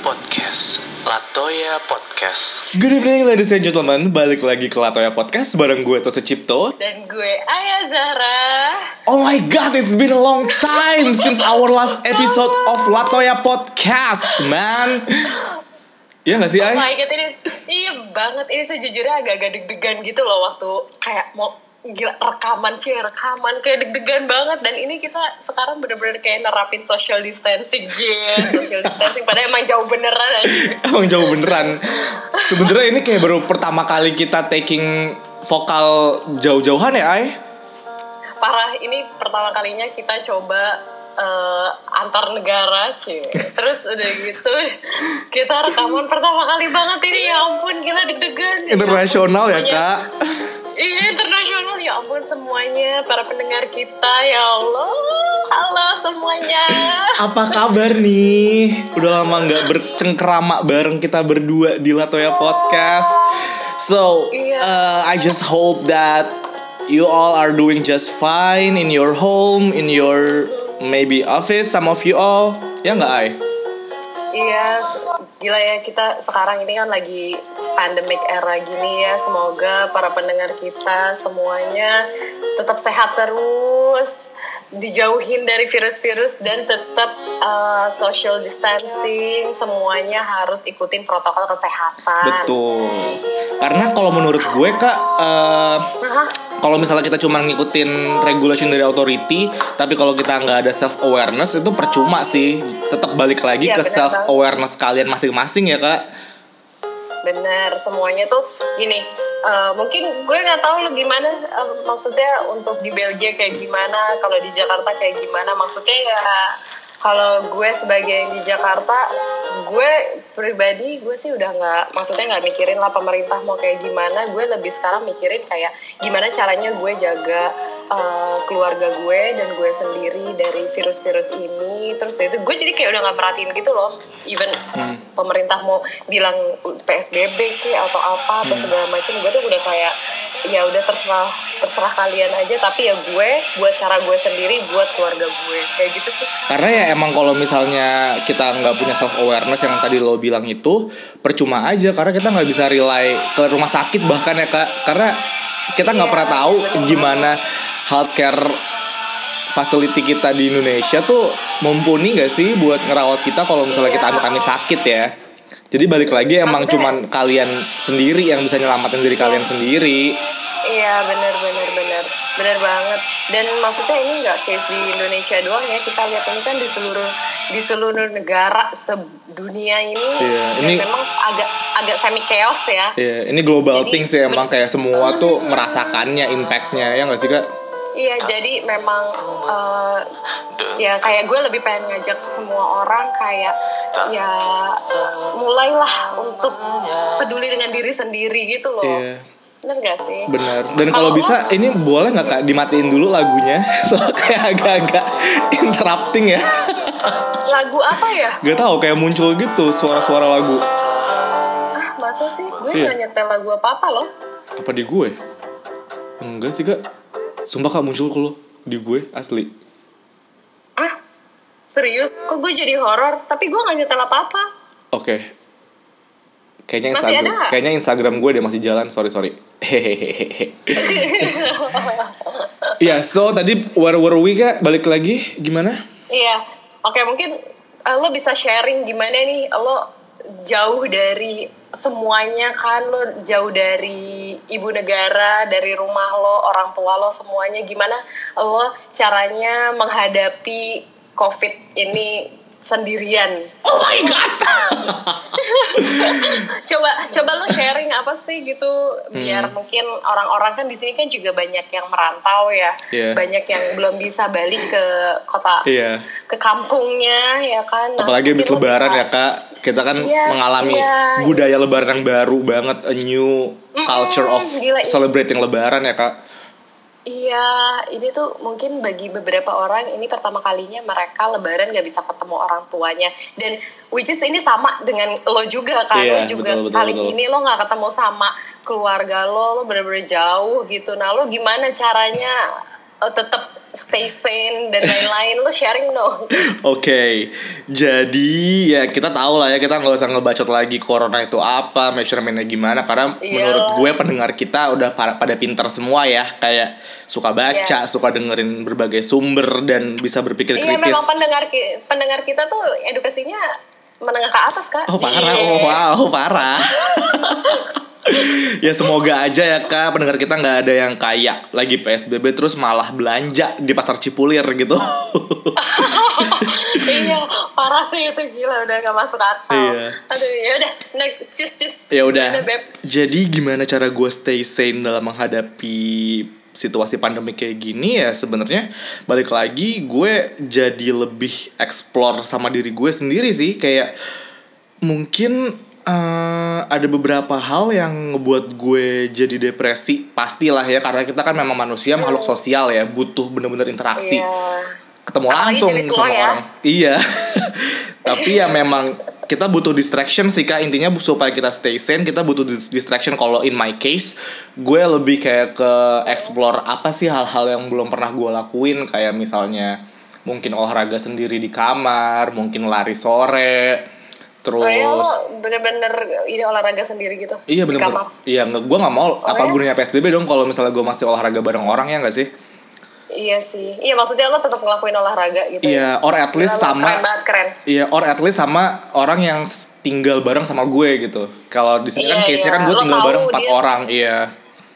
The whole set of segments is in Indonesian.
Podcast. Latoya Podcast. Good evening ladies and gentlemen, balik lagi ke Latoya Podcast bareng gue Tosa Cipto. Dan gue Ayah Zahra. Oh my god, it's been a long time since our last episode of Latoya Podcast, man. Iya gak sih, Oh Ay? my god ini iya banget ini sejujurnya agak-agak deg-degan gitu loh waktu kayak mau gila rekaman sih rekaman kayak deg-degan banget dan ini kita sekarang bener-bener kayak nerapin social distancing Jin social distancing padahal emang jauh beneran aja. Emang jauh beneran. Sebenernya ini kayak baru pertama kali kita taking vokal jauh-jauhan ya, Ay? parah ini pertama kalinya kita coba eh, antar negara sih terus udah gitu kita rekaman pertama kali banget ini ya ampun gila deg-degan Internasional ya, Semuanya- Kak? Internasional ya ampun semuanya para pendengar kita ya Allah halo semuanya Apa kabar nih? Udah lama nggak bercengkerama bareng kita berdua di Latoya Podcast. So, Iya. uh, I just hope that you all are doing just fine in your home, in your maybe office, some of you all. Ya nggak, Ay? Iya gila ya kita sekarang ini kan lagi pandemic era gini ya semoga para pendengar kita semuanya tetap sehat terus dijauhin dari virus-virus dan tetap uh, social distancing semuanya harus ikutin protokol kesehatan Betul. Karena kalau menurut gue, Kak, uh, Hah? Kalau misalnya kita cuma ngikutin regulation dari authority, tapi kalau kita nggak ada self awareness itu percuma sih. Tetap balik lagi Iya, ke benar self awareness kalian masing-masing ya kak. Bener, semuanya tuh gini. eh, mungkin gue nggak tahu lu gimana eh, maksudnya untuk di Belgia kayak gimana, kalau di Jakarta kayak gimana. Maksudnya ya kalau gue sebagai di Jakarta, gue pribadi gue sih udah nggak, maksudnya nggak mikirin lah pemerintah mau kayak gimana. Gue lebih sekarang mikirin kayak gimana caranya gue jaga eh, keluarga gue dan gue sendiri dari virus-virus ini. Terus dari itu gue jadi kayak udah nggak merhatiin gitu loh. Even Hmm. Pemerintah mau bilang PSBB ki atau apa atau segala macam gue tuh udah kayak ya udah terserah terserah kalian aja. Tapi ya gue buat cara gue sendiri buat keluarga gue. Kayak gitu sih. Karena ya emang kalau misalnya kita nggak punya self awareness yang tadi lo bilang itu percuma aja. Karena kita nggak bisa rely ke rumah sakit bahkan ya kak. Karena kita nggak Iya, pernah tahu bener. gimana healthcare facility kita di Indonesia tuh mumpuni gak sih buat ngerawat kita kalau misalnya kita amit-amit sakit ya. Jadi balik lagi emang Maksudnya- cuman kalian sendiri yang bisa nyelamatin diri kalian sendiri. iya bener bener bener. Bener banget. Dan maksudnya ini nggak case di Indonesia doang ya. Kita lihat ini kan di seluruh di seluruh negara sedunia ini. Iya, ini- memang agak agak semi chaos ya. Iya, ini global Jadi, things ya emang kayak semua tuh merasakannya impactnya. Ya nggak sih kak? Iya, jadi memang eh, ya kayak gue lebih pengen ngajak semua orang kayak ya mulailah untuk peduli dengan diri sendiri gitu loh. Iya, Bener gak sih? benar. Dan kalau bisa ini boleh nggak kak dimatiin dulu lagunya? Soalnya kayak agak-agak interrupting ya. Lagu apa ya? Gak tahu kayak muncul gitu suara-suara lagu. Ah, masa sih? Gue Iya. gak nyetel lagu apa-apa loh. Apa di gue? Enggak sih kak. Sumpah kak muncul kalau di gue asli. Ah, serius? Kok gue jadi horor? Tapi gue gak nyetel apa-apa. Oke. Kayaknya Masih Instagram, ada kayaknya Instagram gue deh masih jalan. Sorry sorry. Hehehe. Iya, so tadi where were we kak? Balik lagi gimana? Iya, oke mungkin eh, lo bisa sharing gimana nih lo jauh dari semuanya kan lo jauh dari ibu negara, dari rumah lo, orang tua lo semuanya. Gimana lo caranya menghadapi covid ini sendirian. Oh my god. coba coba lo sharing apa sih gitu biar mungkin orang-orang kan di sini kan juga banyak yang merantau ya, Iya. banyak yang belum bisa balik ke kota Iya. ke kampungnya ya kan Nah, Apalagi habis lebaran bisa- ya kak Kita kan Iya, mengalami iya. budaya lebaran yang baru banget A new culture of gila, celebrating lebaran ya kak iya ini tuh mungkin bagi beberapa orang ini pertama kalinya mereka lebaran gak bisa ketemu orang tuanya dan which is ini sama dengan lo juga kan Iya, lo juga betul, betul, kali betul. ini lo nggak ketemu sama keluarga lo lo bener-bener jauh gitu nah lo gimana caranya eh, tetap stay sane dan lain-lain lu sharing dong Oke, jadi ya kita tahu lah ya kita nggak usah ngebacot lagi corona itu apa, measurementnya gimana karena Iyalah. menurut gue pendengar kita udah para- pada pintar semua ya kayak suka baca, Yes. suka dengerin berbagai sumber dan bisa berpikir iya kritis. memang pendengar pendengar kita tuh edukasinya menengah ke atas kak Oh parah, Iya. oh wow parah. ya semoga aja ya kak pendengar kita nggak ada yang kaya lagi psbb terus malah belanja di pasar Cipulir gitu. iya parah sih itu gila udah gak masuk akal Iya. aduh ya udah nah cus cus ya udah. Jadi gimana cara gue stay sane dalam menghadapi situasi pandemi kayak gini ya sebenarnya balik lagi gue jadi lebih explore sama diri gue sendiri sih kayak mungkin eh, ada beberapa hal yang ngebuat gue jadi depresi pastilah ya karena kita kan memang manusia makhluk sosial ya butuh bener-bener interaksi iya ketemu Apalagi langsung sama ya. orang. Iya. Tapi ya memang kita butuh distraction sih kak intinya supaya kita stay sane kita butuh dis- distraction kalau in my case gue lebih kayak ke explore apa sih hal-hal yang belum pernah gue lakuin kayak misalnya mungkin olahraga sendiri di kamar mungkin lari sore terus Oh iya lo bener-bener ini olahraga sendiri gitu iya di bener-bener kamar. iya gue nggak mau apa ya? gunanya psbb dong kalau misalnya gue masih olahraga bareng orang ya nggak sih Iya sih. Iya maksudnya lo tetap ngelakuin olahraga gitu. iya or at least sama Keren banget keren. Iya, or at least sama orang yang tinggal bareng sama gue gitu. Kalau di sini kan Iya, case-nya iya. kan gue Lo tinggal tahu bareng empat orang, iya.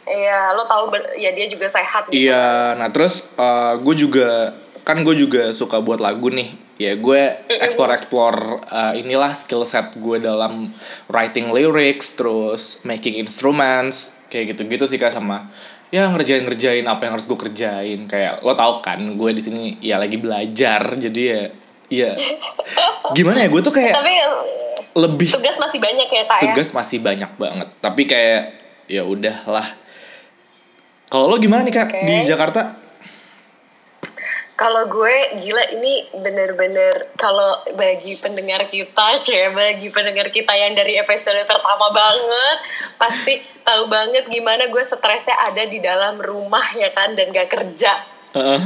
Iya lo tahu ber- ya dia juga sehat gitu. Iya, nah terus eh, gue juga kan gue juga suka buat lagu nih. Ya gue explore explore eh, inilah skill set gue dalam writing lyrics, terus making instruments, kayak gitu-gitu sih kak sama ya ngerjain ngerjain apa yang harus gue kerjain. Kayak lo tau kan gue di sini ya lagi belajar jadi ya ya. Gimana ya gue tuh kayak Tapi lebih tugas masih banyak ya kak ya. tugas masih banyak banget. Tapi kayak ya udahlah. Kalau lo gimana nih kak Oke. di Jakarta Kalau gue gila ini bener-bener kalau bagi pendengar kita, ya bagi pendengar kita yang dari episode pertama banget, pasti tahu banget gimana gue stresnya ada di dalam rumah ya kan dan gak kerja. Heeh.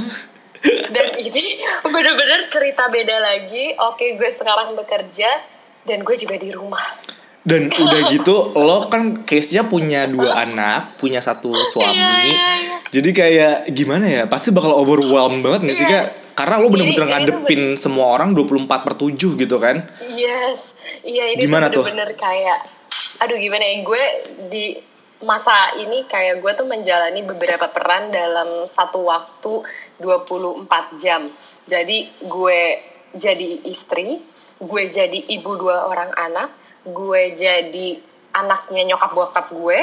Dan ini bener-bener cerita beda lagi. Oke, gue sekarang bekerja dan gue juga di rumah. Dan udah gitu lo kan case nya punya dua anak punya satu suami Iya, iya, iya. jadi kayak gimana ya pasti bakal overwhelmed banget gak sih Iya. kak karena lo bener-bener ngadepin semua orang 24 per 7 gitu kan Yes, iya ini Gimana tuh? bener-bener kayak, aduh gimana ya gue di masa ini kayak gue tuh menjalani beberapa peran dalam satu waktu 24 jam. Jadi gue jadi istri, gue jadi ibu dua orang anak, gue jadi anaknya nyokap bokap gue,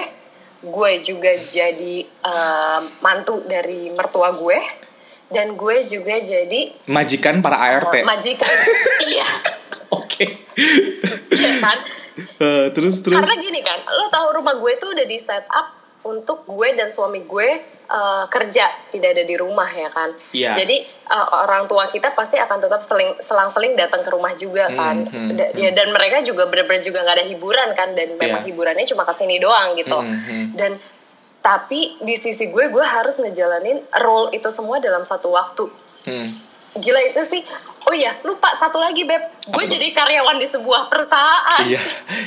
gue juga jadi em, mantu dari mertua gue, dan gue juga jadi majikan para ART eh, majikan. iya. oke Iya kan? Eh, terus terus Karena gini kan, lo tahu rumah gue tuh udah di set up untuk gue dan suami gue uh, kerja tidak ada di rumah ya kan. Iya. Jadi uh, orang tua kita pasti akan tetap seling, selang-seling datang ke rumah juga kan. Hmm, hmm, Da- ya, dan mereka juga benar-benar juga nggak ada hiburan kan dan memang Iya. hiburannya cuma ke sini doang gitu. Hmm, hmm. Dan tapi di sisi gue gue harus ngejalanin role itu semua dalam satu waktu. Hmm. Gila itu sih. Oh iya, lupa satu lagi beb. Gue jadi karyawan di sebuah perusahaan. Iya,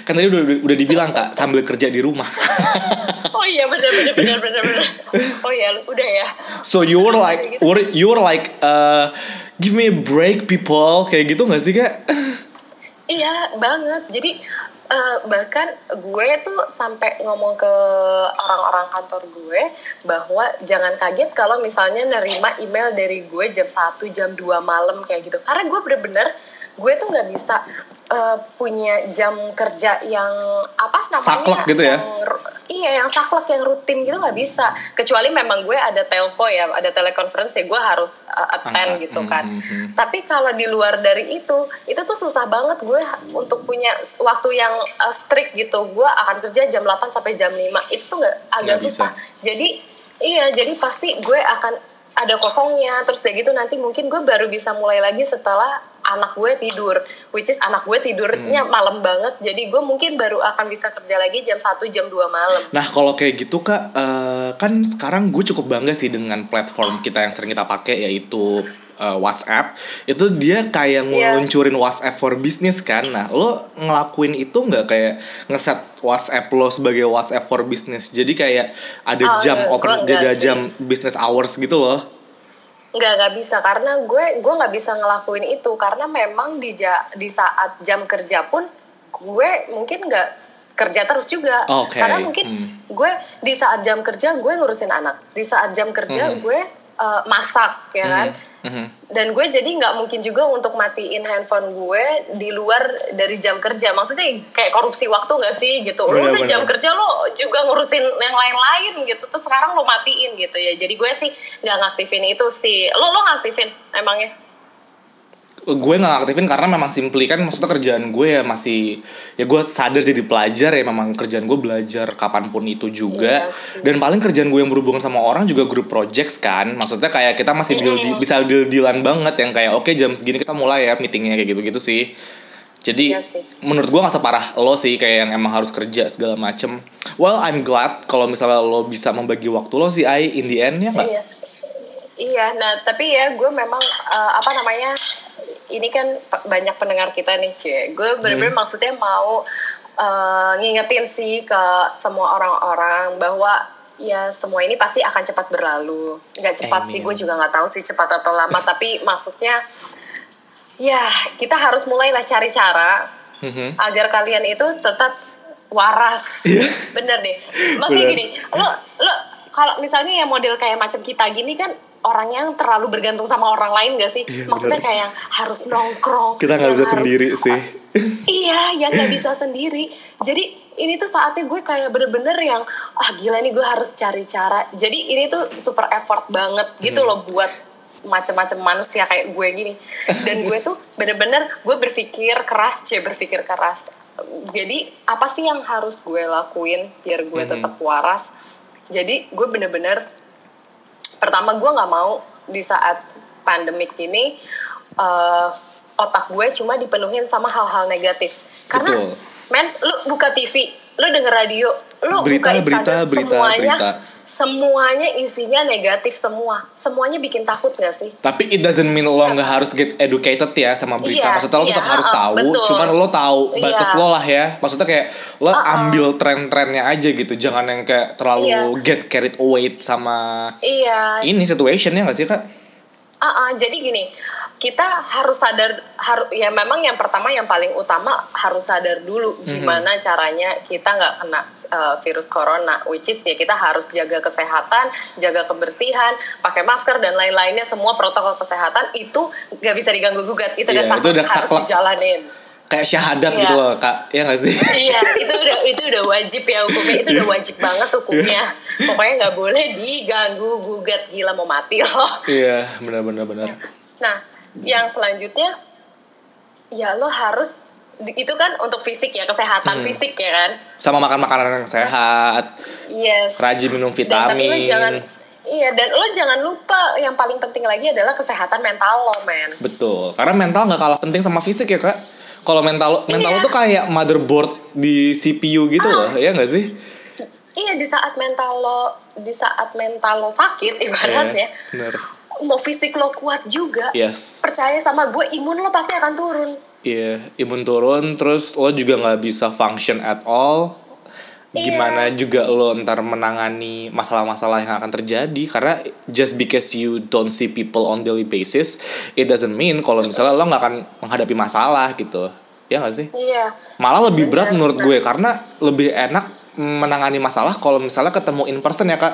kan tadi udah udah dibilang kak sambil kerja di rumah. Oh iya benar benar benar benar benar. Oh iya udah ya. So you were like, were you were like, uh, give me a break people, kayak gitu gak sih kak? Iya banget. Jadi eh, bahkan gue tuh sampai ngomong ke orang-orang kantor gue bahwa jangan kaget kalau misalnya nerima email dari gue jam 1 jam 2 malam kayak gitu. Karena gue bener-bener gue tuh nggak bisa eh, punya jam kerja yang apa namanya? Saklek gitu ya? yang iya, yang saklek yang rutin gitu nggak bisa. Kecuali memang gue ada telco ya, ada telekonferensi ya gue harus eh, attend gitu hmm, kan. hmm, hmm. Tapi kalau di luar dari itu, itu tuh susah banget gue untuk punya waktu yang uh, strict gitu. Gue akan kerja jam 8 sampai jam 5. Itu tuh nggak agak bisa. susah. Jadi iya, jadi pasti gue akan ada kosongnya. Terus kayak gitu nanti mungkin gue baru bisa mulai lagi setelah anak gue tidur which is anak gue tidurnya malam banget jadi gue mungkin baru akan bisa kerja lagi jam 1 jam 2 malam Nah kalau kayak gitu kak, eh, kan sekarang gue cukup bangga sih dengan platform kita yang sering kita pakai yaitu eh, WhatsApp. Itu dia kayak Iya. ngeluncurin WhatsApp for business kan. Nah lo ngelakuin itu nggak kayak ngeset WhatsApp lo sebagai WhatsApp for business. Jadi kayak ada Oh, jam enggak, open, gua enggak ada sih. jam business hours gitu loh. nggak nggak bisa karena gue gue nggak bisa ngelakuin itu karena memang di ja- di saat jam kerja pun gue mungkin nggak kerja terus juga Oke, karena mungkin hmm. gue di saat jam kerja gue ngurusin anak di saat jam kerja Mhm. gue eh, masak ya kan Mhm, mhm. dan gue jadi nggak mungkin juga untuk matiin handphone gue di luar dari jam kerja. Maksudnya kayak korupsi waktu nggak sih gitu? Lo udah Bener-bener. jam kerja lo juga ngurusin yang lain-lain gitu. Terus sekarang lo matiin gitu ya. Jadi gue sih nggak ngaktifin itu sih. Lo lo ngaktifin emangnya gue nggak aktifin karena memang simply kan maksudnya kerjaan gue ya masih ya gue sadar jadi pelajar ya memang kerjaan gue belajar kapan pun itu juga Iya sih. dan paling kerjaan gue yang berhubungan sama orang juga grup projects kan maksudnya kayak kita masih deal, Mm-mm. bisa deal dealan banget yang kayak oke jam segini kita mulai ya meetingnya kayak gitu gitu sih jadi Iya sih. menurut gue nggak separah lo sih kayak yang emang harus kerja segala macem well I'm glad kalau misalnya lo bisa membagi waktu lo sih I in the end ya nggak Iya. Iya, nah tapi ya gue memang eh, apa namanya ini kan banyak pendengar kita nih cie. Gue bener-bener Hmm. maksudnya mau eh, ngingetin sih ke semua orang-orang bahwa ya semua ini pasti akan cepat berlalu. Nggak cepat sih, Amin. gue juga nggak tahu sih cepat atau lama. tapi maksudnya ya kita harus mulailah cari cara Mhm. agar kalian itu tetap waras. Iya. Bener deh. Maksudnya Bener. gini, lo lo kalau misalnya ya model kayak macam kita gini kan orang yang terlalu bergantung sama orang lain gak sih? Iya, Maksudnya bener. kayak yang harus nongkrong. kita nggak yang bisa harus- sendiri sih Iya, yang nggak bisa sendiri. Jadi ini tuh saatnya gue kayak bener-bener yang ah gila nih gue harus cari cara. Jadi ini tuh super effort banget gitu Hmm. loh buat macam-macam manusia kayak gue gini. Dan gue tuh bener-bener gue berpikir keras, cie berpikir keras. Jadi apa sih yang harus gue lakuin biar gue Mhm. tetap waras? Jadi gue bener-bener pertama gue nggak mau di saat pandemik ini eh, otak gue cuma dipenuhin sama hal-hal negatif karena Betul. men lu buka TV lu denger radio lu Berita, buka berita, Instagram berita, semuanya berita. Semuanya isinya negatif semua semuanya bikin takut gak sih Tapi it doesn't mean lo Iya. nggak harus get educated ya sama berita. Iya, Maksudnya lo iya, tetap harus uh-uh, tahu. betul. Cuman lo tahu Iya. batas lo lah ya. Maksudnya kayak lo Uh-uh. ambil tren-trennya aja gitu. Jangan yang kayak terlalu Iya. get carried away sama iya ini situation ya nggak sih kak? Ah, ah, jadi gini, kita harus sadar harus ya memang yang pertama yang paling utama harus sadar dulu Mhm. gimana caranya kita nggak kena uh, virus corona, which is ya kita harus jaga kesehatan, jaga kebersihan, pakai masker dan lain-lainnya semua protokol kesehatan itu nggak bisa diganggu gugat, itu udah Iya, itu udah harus saklek. dijalanin. Kayak syahadat Iya. gitu loh kak. Ya nggak sih? iya, itu udah itu udah wajib ya hukumnya, itu udah wajib banget hukumnya. Pokoknya nggak boleh diganggu gugat, gila mau mati loh. Iya benar-benar benar. Nah, yang selanjutnya ya lo harus itu kan untuk fisik ya kesehatan Hmm. fisik ya kan. Sama makan makanan yang sehat. Yes. Rajin minum Dan tapi lo vitamin. jangan iya dan lo jangan lupa yang paling penting lagi adalah kesehatan mental lo, men. Betul. Karena mental nggak kalah penting sama fisik ya kak. Kalau mental mental Iya. tuh kayak motherboard di CPU gitu Ah. loh, ya nggak sih? Iya di saat mental lo di saat mental lo sakit ibaratnya Iya, bener. mau fisik lo kuat juga. Yes. Percaya sama gue imun lo pasti akan turun. Iya, imun turun, terus lo juga nggak bisa function at all. Iya. Gimana juga lo ntar menangani masalah-masalah yang akan terjadi karena just because you don't see people on daily basis, it doesn't mean kalau misalnya lo nggak akan menghadapi masalah gitu. Ya nggak sih? Iya. Malah lebih berat menurut gue karena lebih enak menangani masalah kalau misalnya ketemu in person ya kak.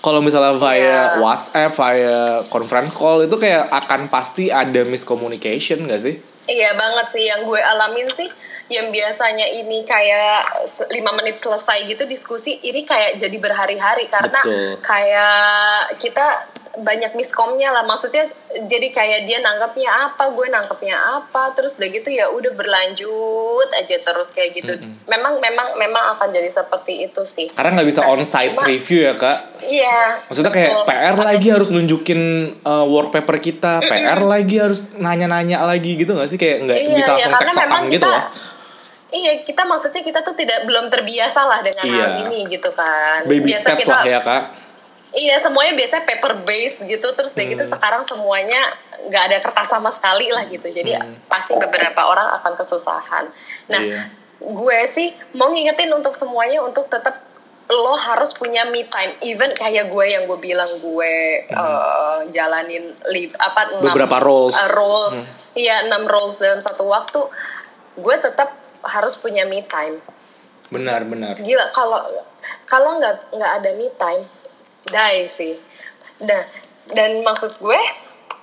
Kalau misalnya via Iya. WhatsApp, via conference call itu kayak akan pasti ada miscommunication gak sih? Iya banget sih yang gue alamin sih yang biasanya ini kayak lima menit selesai gitu diskusi ini kayak jadi berhari-hari karena Betul. kayak kita banyak miskomnya lah maksudnya jadi kayak dia nanggapnya apa gue nangkepnya apa terus udah gitu ya udah berlanjut aja terus kayak gitu memang memang memang akan jadi seperti itu sih Karena nggak bisa Nah, on-site cuma- review ya kak. iya Maksudnya kayak betul. PR Atau- lagi harus nunjukin uh, work paper kita, PR lagi harus nanya-nanya lagi gitu nggak sih kayak nggak Iya, bisa iya, langsung karena gitu loh. Iya, kita maksudnya kita tuh tidak belum terbiasa lah dengan Iya. hal ini gitu kan. Baby Biasa steps kita- lah ya kak. Iya, semuanya biasanya paper based gitu terus udah Hmm. gitu sekarang semuanya nggak ada kertas sama sekali lah gitu. Jadi pasti beberapa orang akan kesusahan. Nah, Hmm. Iya. gue sih mau ngingetin untuk semuanya untuk tetap lo harus punya me time. Even kayak gue yang gue bilang gue eh, jalanin live apa enam- Hmm. Beberapa roles. uh, role Hmm. iya enam roles dalam satu waktu gue tetap harus punya me time. Benar-benar. gila kalau kalau nggak nggak ada me time die sih. Nah dan maksud gue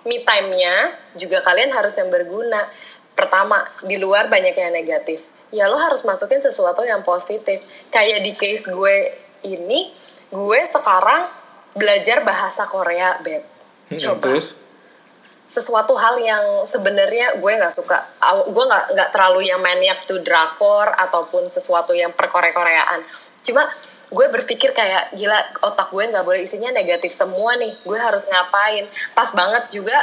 me time-nya juga kalian harus yang berguna. Pertama di luar banyak yang negatif. Ya lo harus masukin sesuatu yang positif. Kayak di case gue ini gue sekarang belajar bahasa Korea beb. Hmm, coba. Terus? Sesuatu hal yang sebenarnya gue nggak suka. Gue nggak nggak terlalu yang maniak tuh drakor ataupun sesuatu yang perkore-koreaan. Cuma gue berpikir kayak gila otak gue nggak boleh isinya negatif semua nih. Gue harus ngapain? Pas banget juga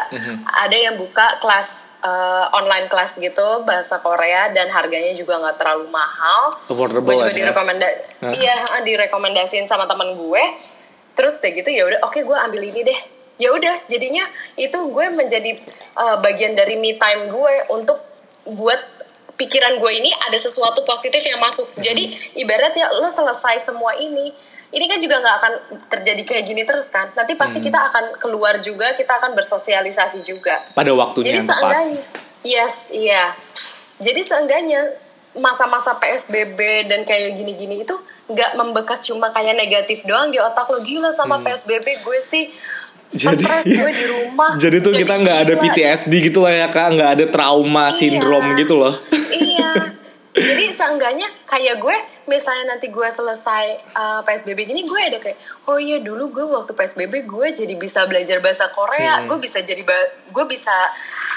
ada yang buka kelas eh, online kelas gitu bahasa Korea dan harganya juga nggak terlalu mahal. Affordable gue juga ya. direkomenda Hah? iya direkomendasiin sama teman gue. Terus deh gitu ya udah oke gue ambil ini deh ya udah jadinya itu gue menjadi uh, bagian dari me time gue untuk buat pikiran gue ini ada sesuatu positif yang masuk. Jadi ibaratnya lo selesai semua ini ini kan juga nggak akan terjadi kayak gini terus kan. Nanti pasti kita akan keluar juga kita akan bersosialisasi juga. Pada waktunya jadi yang tepat. yes iya. Jadi seenggaknya masa-masa PSBB dan kayak gini-gini itu nggak membekas cuma kayak negatif doang di otak lo gila sama PSBB gue sih Hmm. Jadi- gue di rumah Jadi tuh kita nggak ada. PTSD gitu lah ya kak, nggak ada trauma Iya. sindrom gitu loh. iya jadi seenggaknya kayak gue misalnya nanti gue selesai uh, PSBB gini gue ada kayak oh iya dulu gue waktu PSBB gue jadi bisa belajar bahasa Hmm. Korea gue bisa jadi gue bisa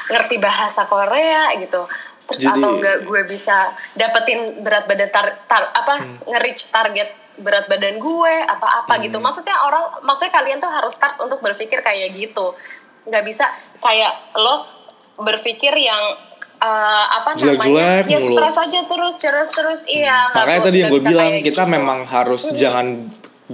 ngerti bahasa Korea gitu terus Jadi- atau enggak gue bisa dapetin berat badan tar, tar- apa Hmm. nge-reach target berat badan gue atau apa gitu Hmm. maksudnya orang maksudnya kalian tuh harus start untuk berpikir kayak gitu nggak bisa kayak lo berpikir yang uh, apa Jelek-jelek namanya ya mulu. stres aja terus terus terus iya nggak Makanya bu- tadi yang gue bilang kita gitu. memang harus jangan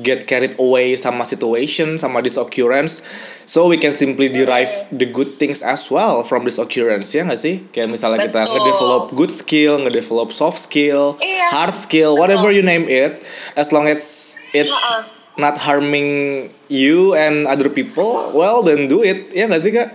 get carried away sama situation sama this occurrence so we can simply derive the good things as well from this occurrence ya nggak sih? Kayak misalnya kita Betul. ngedevelop good skill ngedevelop soft skill Iya. hard skill whatever you name it as long as it's not harming you and other people well then do it. Ya nggak sih kak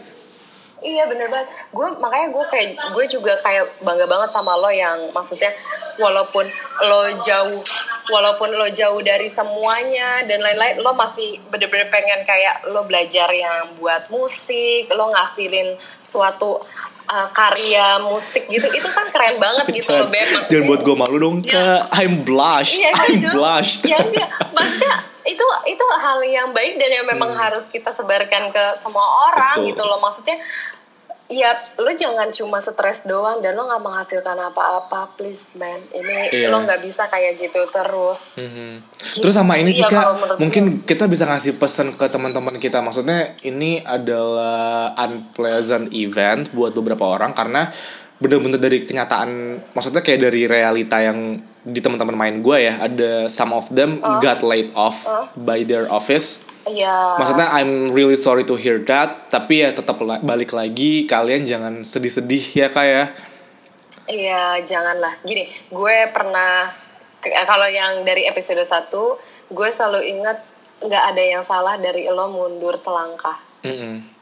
Iya bener banget. Gue makanya gue kayak gue juga kayak bangga banget sama lo yang maksudnya walaupun lo jauh walaupun lo jauh dari semuanya dan lain-lain lo masih bener-bener pengen kayak lo belajar yang buat musik lo ngasilin suatu uh, karya musik gitu itu kan keren banget gitu lo Beb jangan buat gue malu dong Iya. kak I'm blush Iya, I'm dong. blush Ya enggak, maksudnya itu itu hal yang baik dan yang memang harus kita sebarkan ke semua orang Hmm. Betul. gitu loh. Maksudnya ya lu jangan cuma stres doang dan lo nggak menghasilkan apa-apa, please man. Ini Iya. lo nggak bisa kayak gitu terus. Mhm. Terus sama ini sih Iya, kak, mungkin kita bisa ngasih pesan ke teman-teman kita. Maksudnya ini adalah unpleasant event buat beberapa orang karena bener-bener dari kenyataan, maksudnya kayak dari realita yang di teman-teman main gue ya, ada some of them Oh. got laid off Oh. by their office. Iya. Maksudnya I'm really sorry to hear that, tapi ya tetap la- balik lagi kalian jangan sedih-sedih ya kak ya. Iya, janganlah. Gini, gue pernah ke- kalau yang dari episode 1, gue selalu ingat nggak ada yang salah dari lo mundur selangkah. Mm-mm.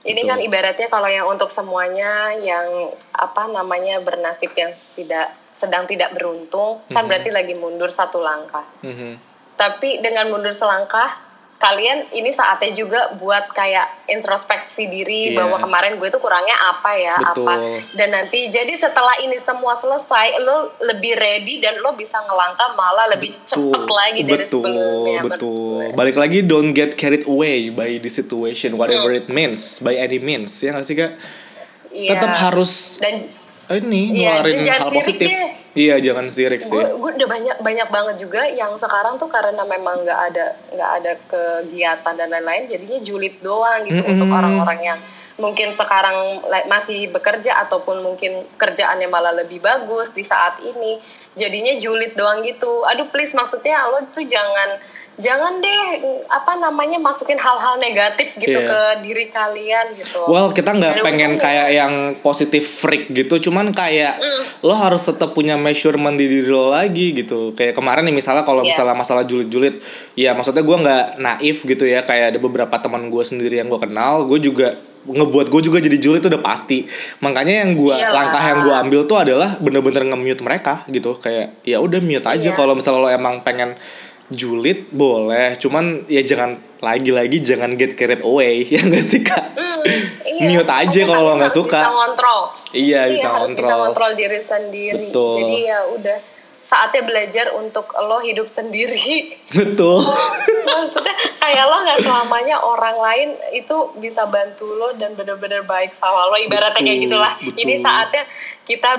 Ini Betul. kan ibaratnya kalau yang untuk semuanya yang apa namanya bernasib yang tidak sedang tidak beruntung kan Mhm. berarti lagi mundur satu langkah. Mhm. Tapi dengan mundur selangkah kalian ini saatnya juga buat kayak introspeksi diri Iya. bahwa kemarin gue tuh kurangnya apa ya Betul. apa dan nanti jadi setelah ini semua selesai lo lebih ready dan lo bisa ngelangkah malah lebih cepet lagi dari betul, sebelumnya betul. gue. Balik lagi don't get carried away by the situation whatever Hmm. it means by any means ya nggak sih kak? Iya. Tetap harus dan ini Iya, ngeluarin jangan hal positif. Iya jangan sirik sih. gue gue udah banyak banyak banget juga yang sekarang tuh karena memang nggak ada nggak ada kegiatan dan lain-lain jadinya julid doang gitu Mm-mm. untuk orang-orang yang mungkin sekarang masih bekerja ataupun mungkin kerjaannya malah lebih bagus di saat ini jadinya julid doang gitu aduh please maksudnya lo tuh jangan jangan deh apa namanya masukin hal-hal negatif gitu Iya. ke diri kalian gitu Well kita nggak pengen kayak yang positif freak gitu, cuman kayak Mm. lo harus tetap punya measurement di diri lo lagi gitu. Kayak kemarin nih misalnya kalau Iya. misalnya masalah julid-julid, ya maksudnya gue nggak naif gitu ya. Kayak ada beberapa teman gue sendiri yang gue kenal, gue juga ngebuat gue juga jadi julid itu udah pasti. Makanya yang gue Iyalah. langkah yang gue ambil tuh adalah bener-bener nge-mute mereka gitu. Kayak ya udah mute aja Iya. kalau misalnya lo emang pengen julid boleh, cuman ya jangan lagi-lagi jangan get carried away ya nggak sih kak? Hmm, iya. Mute aja kalau lo nggak suka. Bisa ngontrol. Iya, bisa harus bisa ngontrol. ngontrol diri sendiri. Betul. Jadi ya udah saatnya belajar untuk lo hidup sendiri. Betul. Maksudnya kayak lo nggak selamanya orang lain itu bisa bantu lo dan bener-bener baik sama lo. Ibaratnya kayak Betul, gitulah. betul. Ini saatnya kita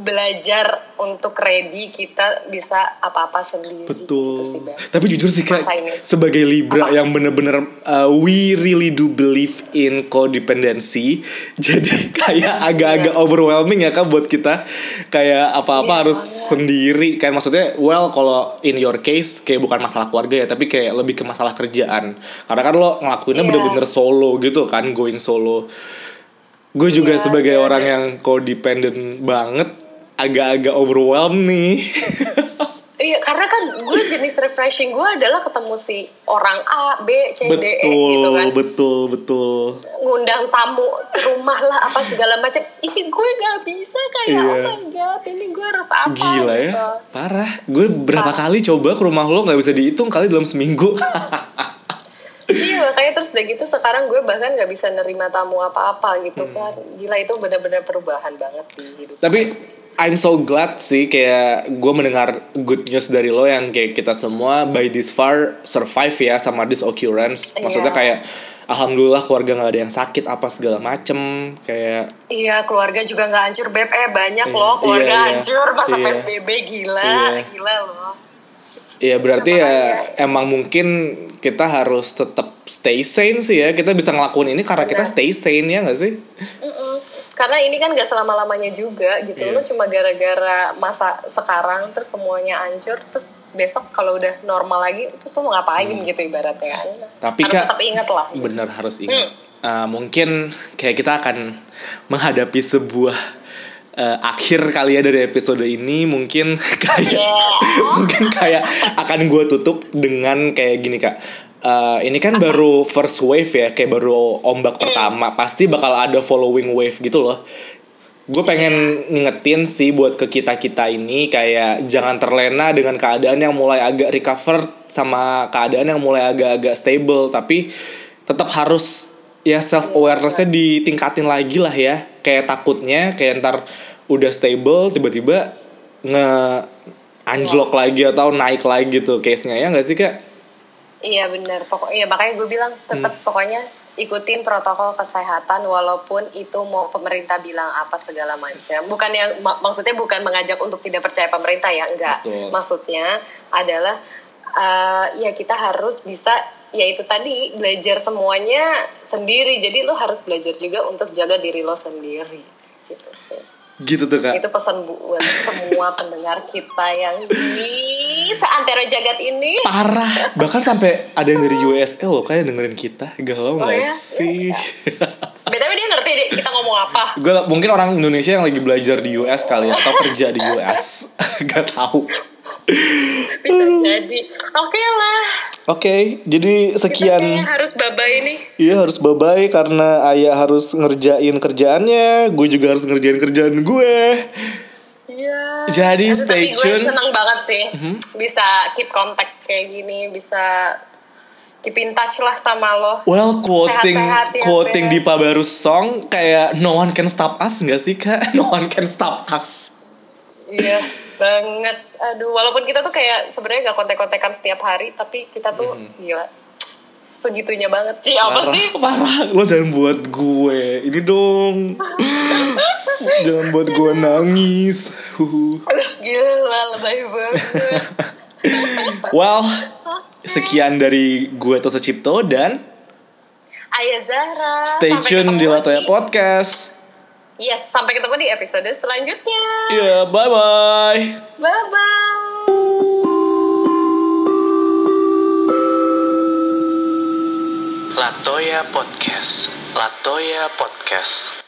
belajar untuk ready kita bisa apa-apa sendiri. Betul. Gitu sih. Tapi jujur sih kak, sebagai Libra Apa? yang bener-bener uh, we really do believe in codependency, jadi kayak agak-agak Iya. overwhelming ya kak buat kita. Kayak apa-apa Iya, harus banget. sendiri. Kayak maksudnya, well kalau in your case kayak bukan masalah keluarga ya, tapi kayak lebih ke masalah kerjaan. Karena kan lo ngelakuinnya Iya. bener-bener solo gitu kan, going solo. Gue juga Iya, sebagai iya, orang iya. yang codependent banget, agak-agak overwhelmed nih. Iya, karena kan gue jenis refreshing gue adalah ketemu si orang A, B, C, D, E gitu kan. betul, betul. Ngundang tamu ke rumah lah apa segala macam. Ih, gue gak bisa kayak Iya. oh my god, ini gue harus apa Gila ya, gitu. parah. Gue berapa Parah. kali coba ke rumah lo nggak bisa dihitung kali dalam seminggu. Iya, makanya terus udah gitu sekarang gue bahkan gak bisa nerima tamu apa-apa gitu Hmm. kan. Gila itu benar-benar perubahan banget di hidup. Tapi I'm so glad sih kayak gue mendengar good news dari lo yang kayak kita semua by this far survive ya sama this occurrence. Maksudnya Iya. kayak alhamdulillah keluarga nggak ada yang sakit apa segala macem kayak Iya, keluarga juga nggak hancur beb. Eh banyak Iya, loh keluarga iya, iya. hancur masa Iya. PSBB gila, Iya. gila loh. ya berarti ya Makanya. emang mungkin kita harus tetap stay sane sih ya. Kita bisa ngelakuin ini karena kita Benar. stay sane ya nggak sih? Mm-mm. Karena ini kan gak selama-lamanya juga gitu. Iya. Lo cuma gara-gara masa sekarang terus semuanya hancur terus besok kalau udah normal lagi terus lo mau ngapain gitu ibaratnya kan. Hmm. Tapi, Harus Kak, tetap ingat lah. bener harus ingat Hmm. Uh, mungkin kayak kita akan menghadapi sebuah uh, akhir kali ya dari episode ini mungkin kayak Yeah. mungkin kayak akan gue tutup dengan kayak gini kak Uh, ini kan baru first wave ya kayak baru ombak pertama. Pasti bakal ada following wave gitu loh. Gue pengen ngingetin sih buat ke kita kita ini kayak jangan terlena dengan keadaan yang mulai agak recover sama keadaan yang mulai agak-agak stable. Tapi tetap harus ya self awarenessnya ditingkatin lagi lah ya. Kayak takutnya kayak ntar udah stable tiba-tiba nge anjlok lagi atau naik lagi tuh case nya ya nggak sih kak Iya benar. Pokoknya makanya gue bilang tetap Hmm. pokoknya ikutin protokol kesehatan walaupun itu mau pemerintah bilang apa segala macam. Bukan yang mak- maksudnya bukan mengajak untuk tidak percaya pemerintah ya, enggak. Betul. Maksudnya adalah eh, ya kita harus bisa ya itu tadi belajar semuanya sendiri. Jadi lo harus belajar juga untuk jaga diri lo sendiri. Gitu sih. Gitu tuh kak Itu pesan buat semua pendengar kita yang di seantero jagat ini. parah bahkan sampai ada yang dari USA loh kayak dengerin kita galau nggak ya? sih BTW dia ngerti deh kita ngomong apa. gue mungkin orang Indonesia yang lagi belajar di US kali ya atau kerja di US gak tahu Bisa jadi. Oke lah. Oke jadi Kita sekian kayaknya harus babay nih. Iya harus bye-bye karena ayah harus ngerjain kerjaannya, gue juga harus ngerjain kerjaan gue. Iya. Jadi Aduh, stay tapi gue tune. seneng banget sih Mhm. bisa keep contact kayak gini, bisa keep in touch lah sama lo Well, quoting Sehat-sehat ya, quoting di Barus song kayak no one can stop us nggak sih kak? No one can stop us. iya banget. Aduh walaupun kita tuh kayak sebenarnya gak kontek-kontekan setiap hari tapi kita tuh gila. Segitunya banget. Sih apa sih? Parah. Lo jangan buat gue. Ini dong. jangan buat gue nangis. Gila lebay banget. Well, sekian dari gue Tosa Cipto dan Ayah Zahra. stay Sampai tune di Latoya Podcast. Yes sampai ketemu di episode selanjutnya Ya, bye bye. bye bye Latoya Podcast. Latoya Podcast.